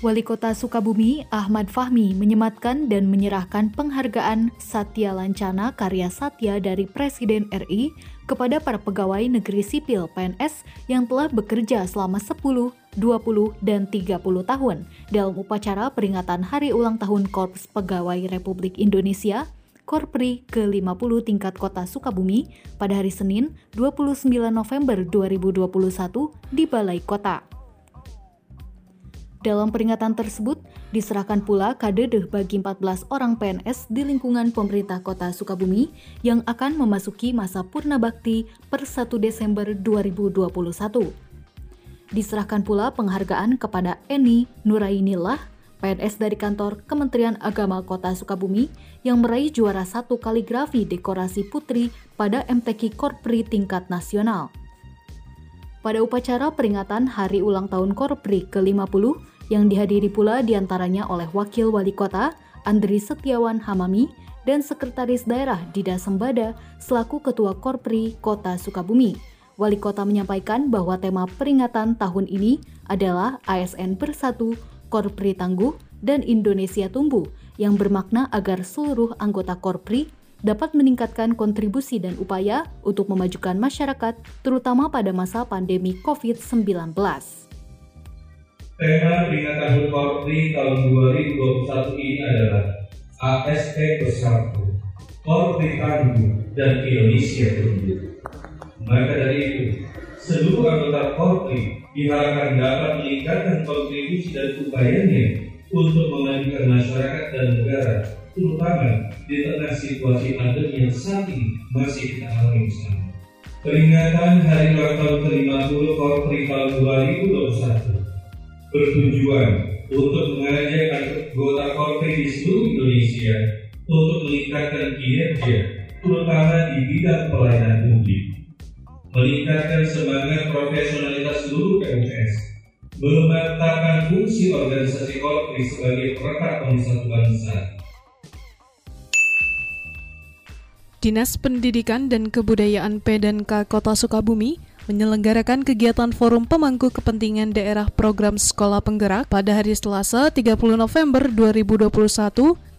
Wali Kota Sukabumi Ahmad Fahmi menyematkan dan menyerahkan penghargaan Satya Lancana Karya Satya dari Presiden RI kepada para pegawai negeri sipil PNS yang telah bekerja selama 10, 20, dan 30 tahun dalam upacara peringatan Hari Ulang Tahun Korps Pegawai Republik Indonesia Korpri ke-50 tingkat kota Sukabumi pada hari Senin 29 November 2021 di Balai Kota. Dalam peringatan tersebut, diserahkan pula kadedeh bagi 14 orang PNS di lingkungan pemerintah kota Sukabumi yang akan memasuki masa purna bakti per 1 Desember 2021. Diserahkan pula penghargaan kepada Eni Nurainillah, PNS dari kantor Kementerian Agama Kota Sukabumi yang meraih juara satu kaligrafi dekorasi putri pada MTQ Korpri tingkat nasional. Pada upacara peringatan Hari Ulang Tahun Korpri ke-50 yang dihadiri pula di antaranya oleh Wakil Wali Kota Andri Setiawan Hamami dan Sekretaris Daerah Dida Sembada selaku Ketua Korpri Kota Sukabumi. Wali Kota menyampaikan bahwa tema peringatan tahun ini adalah ASN Bersatu, Korpri Tangguh, dan Indonesia Tumbuh yang bermakna agar seluruh anggota Korpri dapat meningkatkan kontribusi dan upaya untuk memajukan masyarakat, terutama pada masa pandemi COVID-19. Tema peringatan HUT Korpri tahun 2021 ini adalah ASP Bersatu, Korpri Tangguh, dan Indonesia Tumbuh. Maka dari itu, seluruh anggota Korpri diharapkan dapat meningkatkan kontribusi dan upayanya untuk memajukan masyarakat dan negara terutama di tengah situasi pandemi yang saat ini masih kita alami bersama. Peringatan Hari Ulang Tahun ke-50 Korpri tahun 2021 bertujuan untuk mengajak anggota Korpri di seluruh Indonesia untuk meningkatkan kinerja, terutama di bidang pelayanan publik, meningkatkan semangat profesionalitas seluruh PNS, memantapkan fungsi organisasi Korpri sebagai perekat pemersatu bangsa, Dinas Pendidikan dan Kebudayaan PDNK Kota Sukabumi menyelenggarakan kegiatan Forum Pemangku Kepentingan Daerah Program Sekolah Penggerak pada hari Selasa 30 November 2021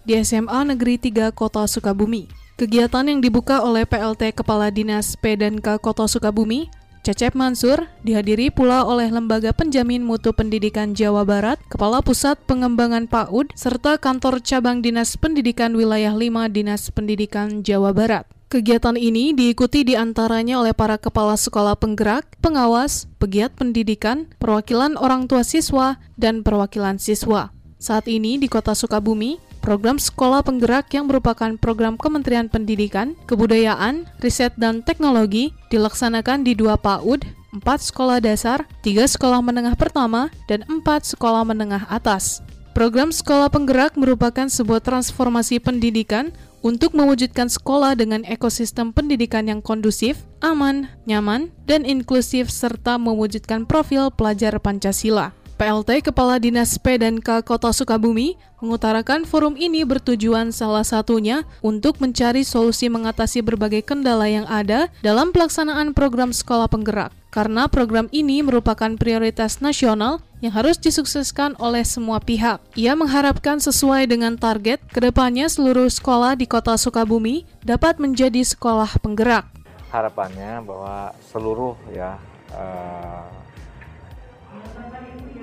di SMA Negeri 3 Kota Sukabumi. Kegiatan yang dibuka oleh PLT Kepala Dinas PDNK Kota Sukabumi Cecep Mansur dihadiri pula oleh Lembaga Penjamin Mutu Pendidikan Jawa Barat, Kepala Pusat Pengembangan PAUD, serta Kantor Cabang Dinas Pendidikan Wilayah 5 Dinas Pendidikan Jawa Barat. Kegiatan ini diikuti di antaranya oleh para kepala sekolah penggerak, pengawas, pegiat pendidikan, perwakilan orang tua siswa, dan perwakilan siswa. Saat ini di kota Sukabumi, Program Sekolah Penggerak yang merupakan program Kementerian Pendidikan, Kebudayaan, Riset dan Teknologi dilaksanakan di dua PAUD, empat sekolah dasar, tiga sekolah menengah pertama, dan empat sekolah menengah atas. Program Sekolah Penggerak merupakan sebuah transformasi pendidikan untuk mewujudkan sekolah dengan ekosistem pendidikan yang kondusif, aman, nyaman, dan inklusif serta mewujudkan profil pelajar Pancasila. PLT Kepala Dinas P dan K Kota Sukabumi mengutarakan forum ini bertujuan salah satunya untuk mencari solusi mengatasi berbagai kendala yang ada dalam pelaksanaan program sekolah penggerak. Karena program ini merupakan prioritas nasional yang harus disukseskan oleh semua pihak. Ia mengharapkan sesuai dengan target, ke depannya seluruh sekolah di kota Sukabumi dapat menjadi sekolah penggerak. Harapannya bahwa seluruh ya uh,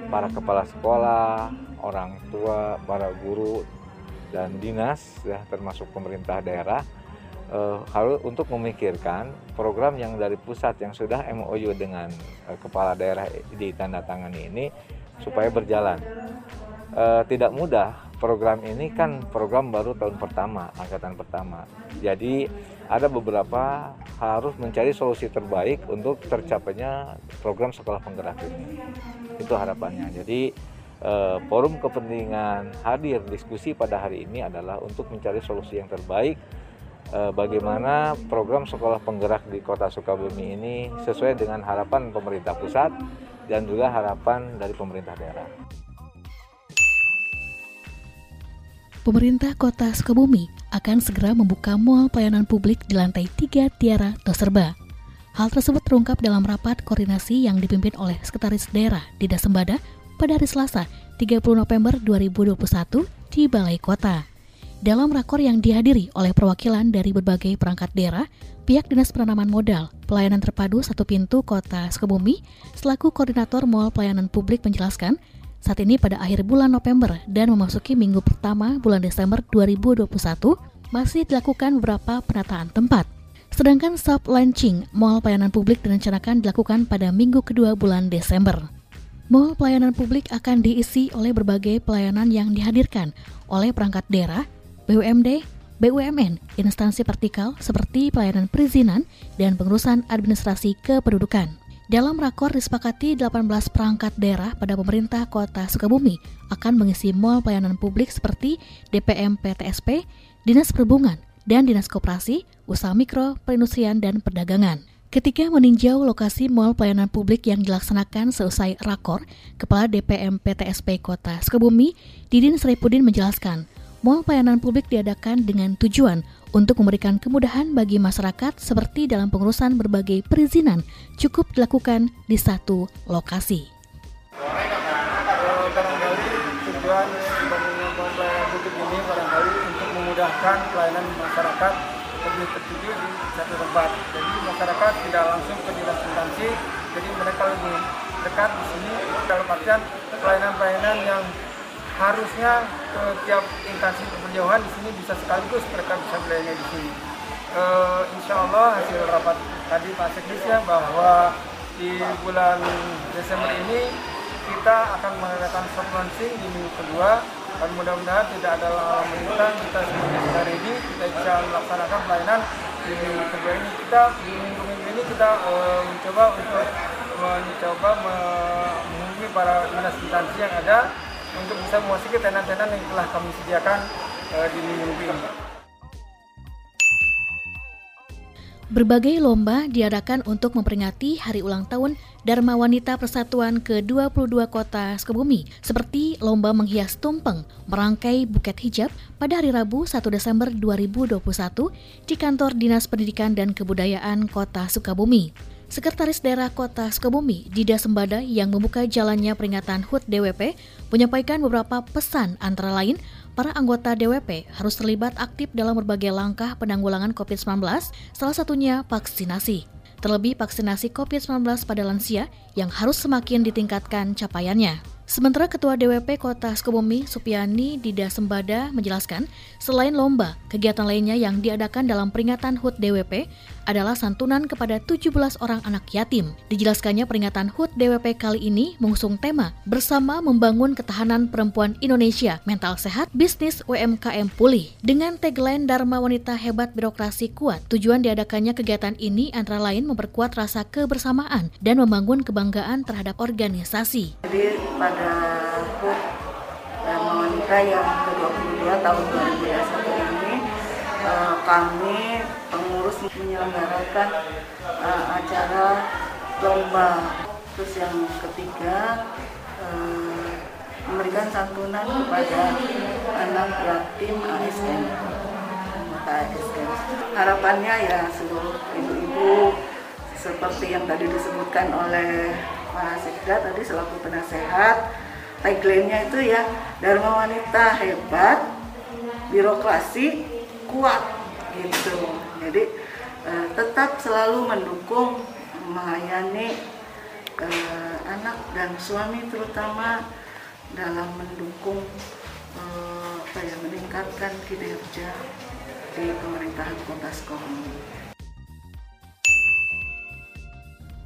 para kepala sekolah, orang tua, para guru dan dinas ya termasuk pemerintah daerah uh, harus untuk memikirkan program yang dari pusat yang sudah MOU dengan uh, kepala daerah ditandatangani ini supaya berjalan. Uh, tidak mudah program ini kan program baru tahun pertama, angkatan pertama. Jadi ada beberapa harus mencari solusi terbaik untuk tercapainya program sekolah penggerak ini itu harapannya jadi eh, forum kepentingan hadir diskusi pada hari ini adalah untuk mencari solusi yang terbaik eh, bagaimana program sekolah penggerak di kota Sukabumi ini sesuai dengan harapan pemerintah pusat dan juga harapan dari pemerintah daerah. Pemerintah Kota Sukabumi akan segera membuka mall pelayanan publik di lantai 3 Tiara Toserba. Hal tersebut terungkap dalam rapat koordinasi yang dipimpin oleh Sekretaris Daerah Dida Sembada pada hari Selasa 30 November 2021 di Balai Kota. Dalam rakor yang dihadiri oleh perwakilan dari berbagai perangkat daerah, pihak Dinas Penanaman Modal, Pelayanan Terpadu Satu Pintu Kota Sukabumi, selaku Koordinator Mall Pelayanan Publik menjelaskan saat ini pada akhir bulan November dan memasuki minggu pertama bulan Desember 2021 masih dilakukan beberapa penataan tempat. Sedangkan soft launching mall pelayanan publik direncanakan dilakukan pada minggu kedua bulan Desember. Mall pelayanan publik akan diisi oleh berbagai pelayanan yang dihadirkan oleh perangkat daerah, BUMD, BUMN, instansi vertikal seperti pelayanan perizinan dan pengurusan administrasi kependudukan. Dalam rakor disepakati 18 perangkat daerah pada pemerintah kota Sukabumi akan mengisi mall pelayanan publik seperti DPM PTSP, Dinas Perhubungan, dan Dinas Koperasi, Usaha Mikro, Perindustrian, dan Perdagangan. Ketika meninjau lokasi mall pelayanan publik yang dilaksanakan seusai rakor, Kepala DPM PTSP Kota Sukabumi, Didin Seripudin menjelaskan, mall pelayanan publik diadakan dengan tujuan untuk memberikan kemudahan bagi masyarakat seperti dalam pengurusan berbagai perizinan cukup dilakukan di satu lokasi. Barangkali tujuan pembangunan publik ini barangkali untuk memudahkan pelayanan masyarakat lebih tertuju di satu tempat. Jadi masyarakat tidak langsung ke dinas instansi, jadi mereka lebih dekat di sini dalam artian pelayanan-pelayanan yang harusnya ke tiap instansi berjauhan di sini bisa sekaligus mereka bisa belayani di sini. E, insya Allah hasil rapat tadi Pak Sekdis ya bahwa di bulan Desember ini kita akan mengadakan soft launching di minggu kedua. Dan mudah-mudahan tidak ada melintang kita semuanya sudah ready kita bisa melaksanakan pelayanan di minggu kedua ini. Kita di minggu-minggu ini kita e, mencoba untuk mencoba menghubungi para dinas instansi yang ada untuk bisa memasuki tenan-tenan yang telah kami sediakan uh, di minggu ini. Berbagai lomba diadakan untuk memperingati hari ulang tahun Dharma Wanita Persatuan ke-22 Kota Sukabumi, seperti lomba menghias tumpeng, merangkai buket hijab pada hari Rabu 1 Desember 2021 di kantor Dinas Pendidikan dan Kebudayaan Kota Sukabumi. Sekretaris Daerah Kota Sukabumi, Dida Sembada, yang membuka jalannya peringatan HUT DWP, menyampaikan beberapa pesan antara lain para anggota DWP harus terlibat aktif dalam berbagai langkah penanggulangan COVID-19, salah satunya vaksinasi. Terlebih vaksinasi COVID-19 pada lansia yang harus semakin ditingkatkan capaiannya. Sementara Ketua DWP Kota Sukabumi, Supiani Dida Sembada menjelaskan, selain lomba, kegiatan lainnya yang diadakan dalam peringatan HUT DWP adalah santunan kepada 17 orang anak yatim. Dijelaskannya peringatan HUT DWP kali ini mengusung tema Bersama Membangun Ketahanan Perempuan Indonesia, Mental Sehat, Bisnis UMKM Pulih. Dengan tagline Dharma Wanita Hebat Birokrasi Kuat, tujuan diadakannya kegiatan ini antara lain memperkuat rasa kebersamaan dan membangun kebanggaan terhadap organisasi. Jadi pada HUT Dharma Wanita yang ke-22 tahun 2021 ini eh, kami pengurus menyelenggarakan eh, acara lomba. Terus yang ketiga eh, memberikan santunan kepada anak yatim ASN harapannya ya seluruh ibu-ibu seperti yang tadi disebutkan oleh Pak Sekda tadi selaku penasehat tagline-nya itu ya Dharma wanita hebat birokrasi kuat gitu jadi eh, tetap selalu mendukung melayani eh, anak dan suami terutama dalam mendukung eh, apa ya meningkatkan kinerja di pemerintahan kota Sukabumi.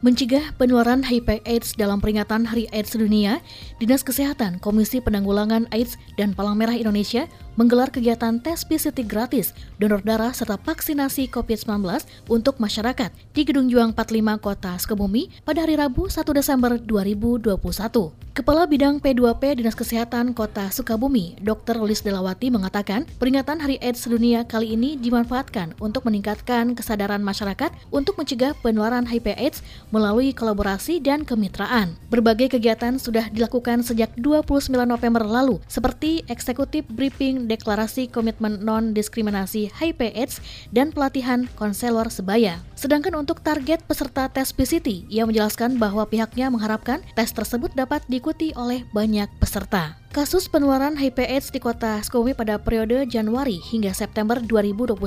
Mencegah penularan HIV AIDS dalam peringatan Hari AIDS Sedunia, Dinas Kesehatan, Komisi Penanggulangan AIDS dan Palang Merah Indonesia menggelar kegiatan tes PCT gratis, donor darah serta vaksinasi COVID-19 untuk masyarakat di Gedung Juang 45 Kota Sukabumi pada hari Rabu 1 Desember 2021. Kepala Bidang P2P Dinas Kesehatan Kota Sukabumi, Dr. Lis Delawati mengatakan, peringatan Hari AIDS Sedunia kali ini dimanfaatkan untuk meningkatkan kesadaran masyarakat untuk mencegah penularan HIV AIDS melalui kolaborasi dan kemitraan. Berbagai kegiatan sudah dilakukan sejak 29 November lalu, seperti eksekutif briefing deklarasi komitmen non-diskriminasi HIV AIDS dan pelatihan konselor sebaya. Sedangkan untuk target peserta tes PCT, ia menjelaskan bahwa pihaknya mengharapkan tes tersebut dapat diikuti oleh banyak peserta. Kasus penularan HIV AIDS di kota Sukabumi pada periode Januari hingga September 2021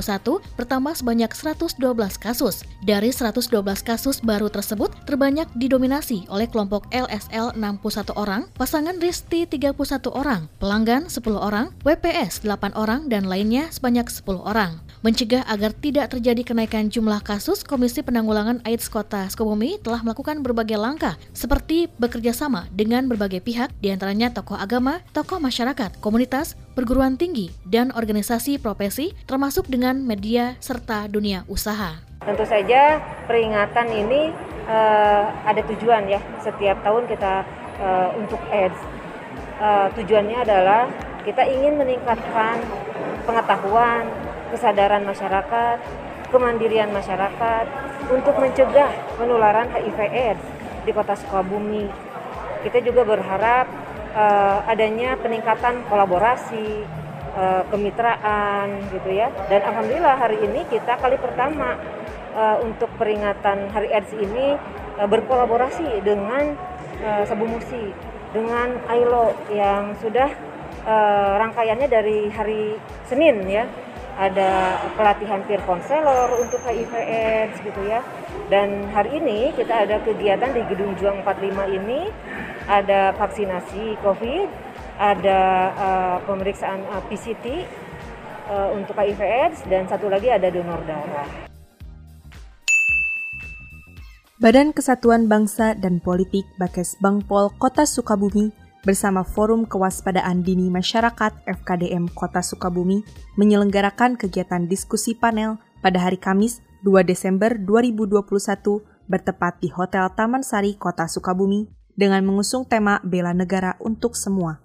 bertambah sebanyak 112 kasus. Dari 112 kasus baru tersebut, terbanyak didominasi oleh kelompok LSL 61 orang, pasangan Risti 31 orang, pelanggan 10 orang, WPS 8 orang, dan lainnya sebanyak 10 orang. Mencegah agar tidak terjadi kenaikan jumlah kasus, Komisi Penanggulangan AIDS Kota Sukabumi telah melakukan berbagai langkah, seperti bekerja sama dengan berbagai pihak, di antaranya tokoh agama, tokoh masyarakat, komunitas, perguruan tinggi, dan organisasi profesi, termasuk dengan media serta dunia usaha. Tentu saja peringatan ini uh, ada tujuan ya, setiap tahun kita uh, untuk AIDS. Uh, tujuannya adalah kita ingin meningkatkan pengetahuan, kesadaran masyarakat, kemandirian masyarakat untuk mencegah penularan HIV AIDS di Kota Sukabumi. Kita juga berharap uh, adanya peningkatan kolaborasi, uh, kemitraan gitu ya. Dan alhamdulillah hari ini kita kali pertama uh, untuk peringatan Hari AIDS ini uh, berkolaborasi dengan uh, Sabu Musi, dengan ILO yang sudah uh, rangkaiannya dari hari Senin ya ada pelatihan peer counselor untuk HIV AIDS gitu ya. Dan hari ini kita ada kegiatan di Gedung Juang 45 ini ada vaksinasi COVID, ada uh, pemeriksaan uh, PCT uh, untuk HIV AIDS dan satu lagi ada donor darah. Badan Kesatuan Bangsa dan Politik Bakes Bangpol Kota Sukabumi bersama Forum Kewaspadaan Dini Masyarakat FKDM Kota Sukabumi menyelenggarakan kegiatan diskusi panel pada hari Kamis 2 Desember 2021 bertepat di Hotel Taman Sari Kota Sukabumi dengan mengusung tema Bela Negara untuk Semua.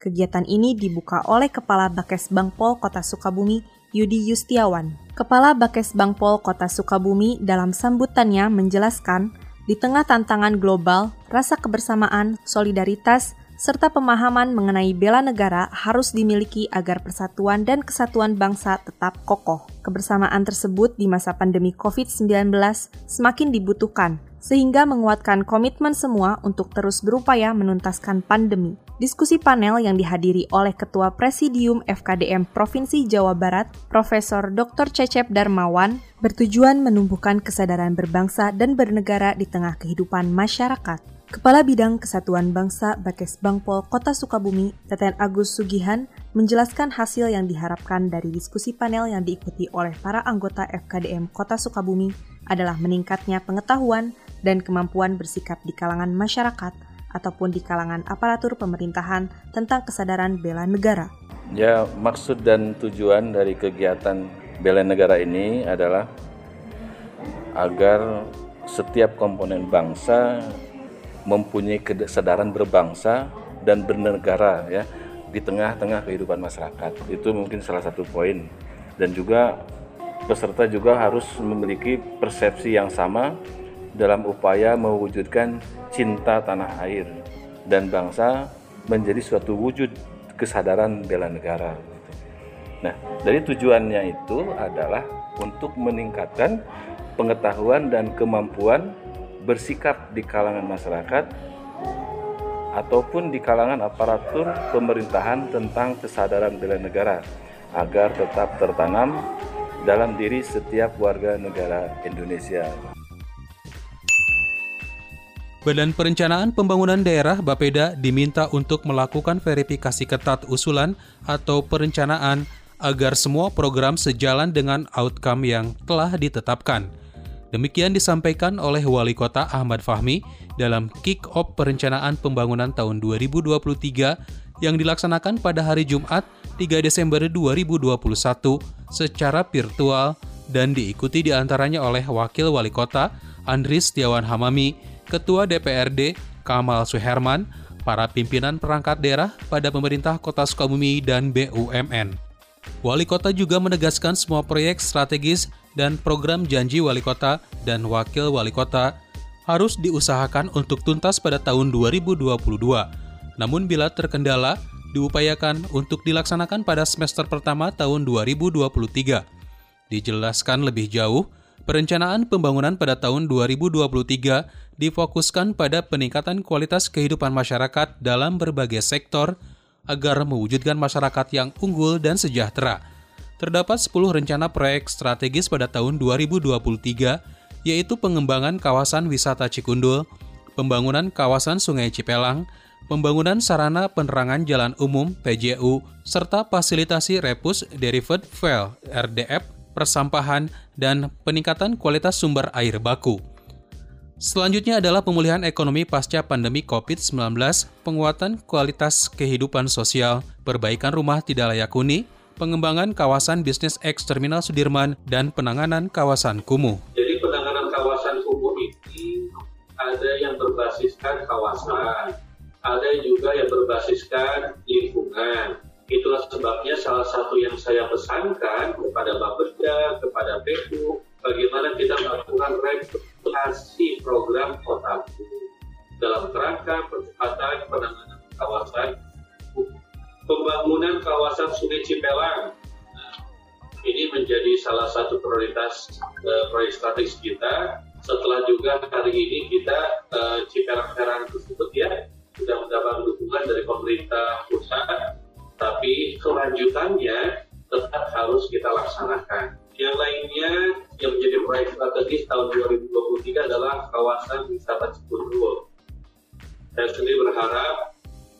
Kegiatan ini dibuka oleh Kepala Bakes Bangpol Kota Sukabumi, Yudi Yustiawan. Kepala Bakes Bangpol Kota Sukabumi dalam sambutannya menjelaskan, di tengah tantangan global, rasa kebersamaan, solidaritas, serta pemahaman mengenai bela negara harus dimiliki agar persatuan dan kesatuan bangsa tetap kokoh. Kebersamaan tersebut di masa pandemi COVID-19 semakin dibutuhkan, sehingga menguatkan komitmen semua untuk terus berupaya menuntaskan pandemi. Diskusi panel yang dihadiri oleh Ketua Presidium FKDM Provinsi Jawa Barat, Profesor Dr. Cecep Darmawan, bertujuan menumbuhkan kesadaran berbangsa dan bernegara di tengah kehidupan masyarakat. Kepala Bidang Kesatuan Bangsa Bakes Bangpol Kota Sukabumi, Teten Agus Sugihan, menjelaskan hasil yang diharapkan dari diskusi panel yang diikuti oleh para anggota FKDM Kota Sukabumi adalah meningkatnya pengetahuan dan kemampuan bersikap di kalangan masyarakat ataupun di kalangan aparatur pemerintahan tentang kesadaran bela negara. Ya, maksud dan tujuan dari kegiatan bela negara ini adalah agar setiap komponen bangsa mempunyai kesadaran berbangsa dan bernegara ya di tengah-tengah kehidupan masyarakat. Itu mungkin salah satu poin. Dan juga peserta juga harus memiliki persepsi yang sama dalam upaya mewujudkan cinta tanah air dan bangsa menjadi suatu wujud kesadaran bela negara. Nah, dari tujuannya itu adalah untuk meningkatkan pengetahuan dan kemampuan bersikap di kalangan masyarakat ataupun di kalangan aparatur pemerintahan tentang kesadaran bela negara agar tetap tertanam dalam diri setiap warga negara Indonesia. Badan Perencanaan Pembangunan Daerah Bapeda diminta untuk melakukan verifikasi ketat usulan atau perencanaan agar semua program sejalan dengan outcome yang telah ditetapkan. Demikian disampaikan oleh Wali Kota Ahmad Fahmi dalam kick-off perencanaan pembangunan tahun 2023 yang dilaksanakan pada hari Jumat 3 Desember 2021 secara virtual dan diikuti di antaranya oleh Wakil Wali Kota Andris Setiawan Hamami, Ketua DPRD Kamal Suherman, para pimpinan perangkat daerah pada pemerintah Kota Sukabumi dan BUMN. Wali Kota juga menegaskan semua proyek strategis dan program janji Wali Kota dan Wakil Wali Kota harus diusahakan untuk tuntas pada tahun 2022 namun bila terkendala, diupayakan untuk dilaksanakan pada semester pertama tahun 2023. Dijelaskan lebih jauh, perencanaan pembangunan pada tahun 2023 difokuskan pada peningkatan kualitas kehidupan masyarakat dalam berbagai sektor agar mewujudkan masyarakat yang unggul dan sejahtera. Terdapat 10 rencana proyek strategis pada tahun 2023, yaitu pengembangan kawasan wisata Cikundul, pembangunan kawasan Sungai Cipelang, pembangunan sarana penerangan jalan umum PJU, serta fasilitasi Repus Derivative Fuel RDF, persampahan, dan peningkatan kualitas sumber air baku. Selanjutnya adalah pemulihan ekonomi pasca pandemi COVID-19, penguatan kualitas kehidupan sosial, perbaikan rumah tidak layak huni, pengembangan kawasan bisnis X Terminal Sudirman, dan penanganan kawasan kumuh. Jadi penanganan kawasan kumuh ini ada yang berbasiskan kawasan, ada juga yang berbasiskan lingkungan. Itulah sebabnya salah satu yang saya pesankan kepada Bapeda, kepada PU, bagaimana kita melakukan regulasi program kotaku dalam kerangka percepatan penanganan kawasan pembangunan kawasan Sungai Cipelang. Nah, ini menjadi salah satu prioritas uh, proyek strategis kita. Setelah juga hari ini kita uh, Cipelang-Cipelang tersebut ya sudah mendapat dukungan dari pemerintah pusat, tapi kelanjutannya tetap harus kita laksanakan. Yang lainnya yang menjadi proyek strategis tahun 2023 adalah kawasan wisata Cikundul. Saya sendiri berharap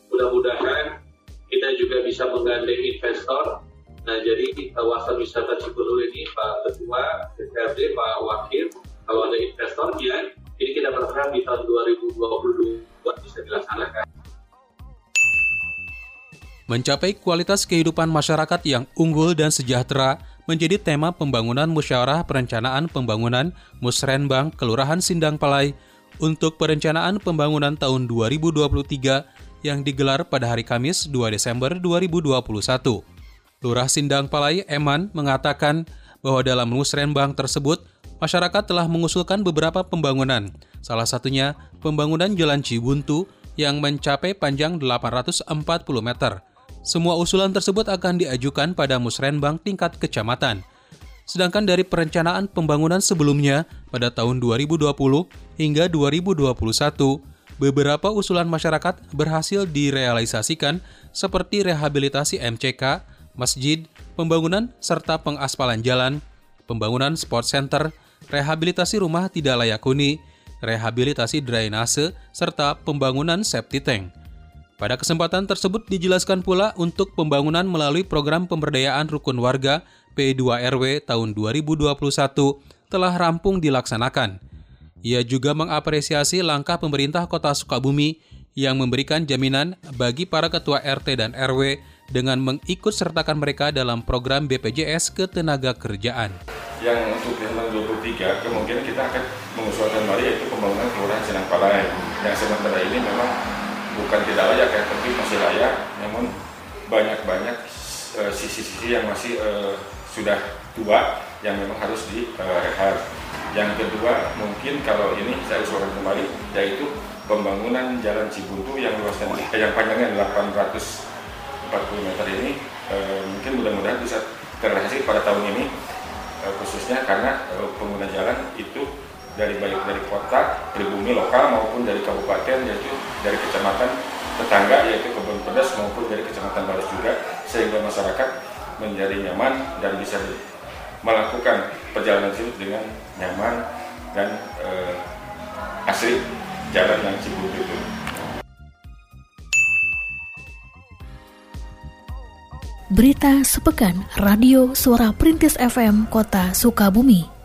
mudah-mudahan kita juga bisa menggandeng investor. Nah, jadi kawasan wisata Cikundul ini Pak Ketua DPRD, Pak Wakil, kalau ada investornya, ini kita berharap di tahun 2022 bisa dilaksanakan. Mencapai kualitas kehidupan masyarakat yang unggul dan sejahtera menjadi tema pembangunan musyawarah perencanaan pembangunan Musrenbang Kelurahan Sindang Palai untuk perencanaan pembangunan tahun 2023 yang digelar pada hari Kamis 2 Desember 2021. Lurah Sindang Palai Eman mengatakan bahwa dalam musrenbang tersebut masyarakat telah mengusulkan beberapa pembangunan, salah satunya pembangunan Jalan Cibuntu yang mencapai panjang 840 meter. Semua usulan tersebut akan diajukan pada musrenbang tingkat kecamatan. Sedangkan dari perencanaan pembangunan sebelumnya pada tahun 2020 hingga 2021, beberapa usulan masyarakat berhasil direalisasikan seperti rehabilitasi MCK, masjid, pembangunan serta pengaspalan jalan, pembangunan sport center, rehabilitasi rumah tidak layak huni, rehabilitasi drainase, serta pembangunan septic tank. Pada kesempatan tersebut dijelaskan pula untuk pembangunan melalui program pemberdayaan rukun warga P2RW tahun 2021 telah rampung dilaksanakan. Ia juga mengapresiasi langkah pemerintah Kota Sukabumi yang memberikan jaminan bagi para ketua RT dan RW dengan mengikut sertakan mereka dalam program BPJS Ketenaga Kerjaan yang untuk tahun 2023 kemungkinan kita akan mengusulkan kembali yaitu pembangunan kelurahan Senang Palai yang sementara ini memang bukan tidak layak ya tapi masih layak namun banyak-banyak uh, sisi-sisi yang masih uh, sudah tua yang memang harus direhab. Uh, yang kedua mungkin kalau ini saya usulkan kembali yaitu pembangunan jalan Cibuntu yang luasnya yang panjangnya 840 meter ini uh, mungkin mudah-mudahan bisa terrealisasi pada tahun ini Eh, khususnya karena eh, pengguna jalan itu dari baik dari kota, pribumi lokal maupun dari kabupaten yaitu dari kecamatan tetangga yaitu kebun pedas maupun dari kecamatan Balas juga sehingga masyarakat menjadi nyaman dan bisa melakukan perjalanan tersebut dengan nyaman dan eh, asli jalan yang Cibubur itu. Berita Sepekan Radio Suara Perintis FM Kota Sukabumi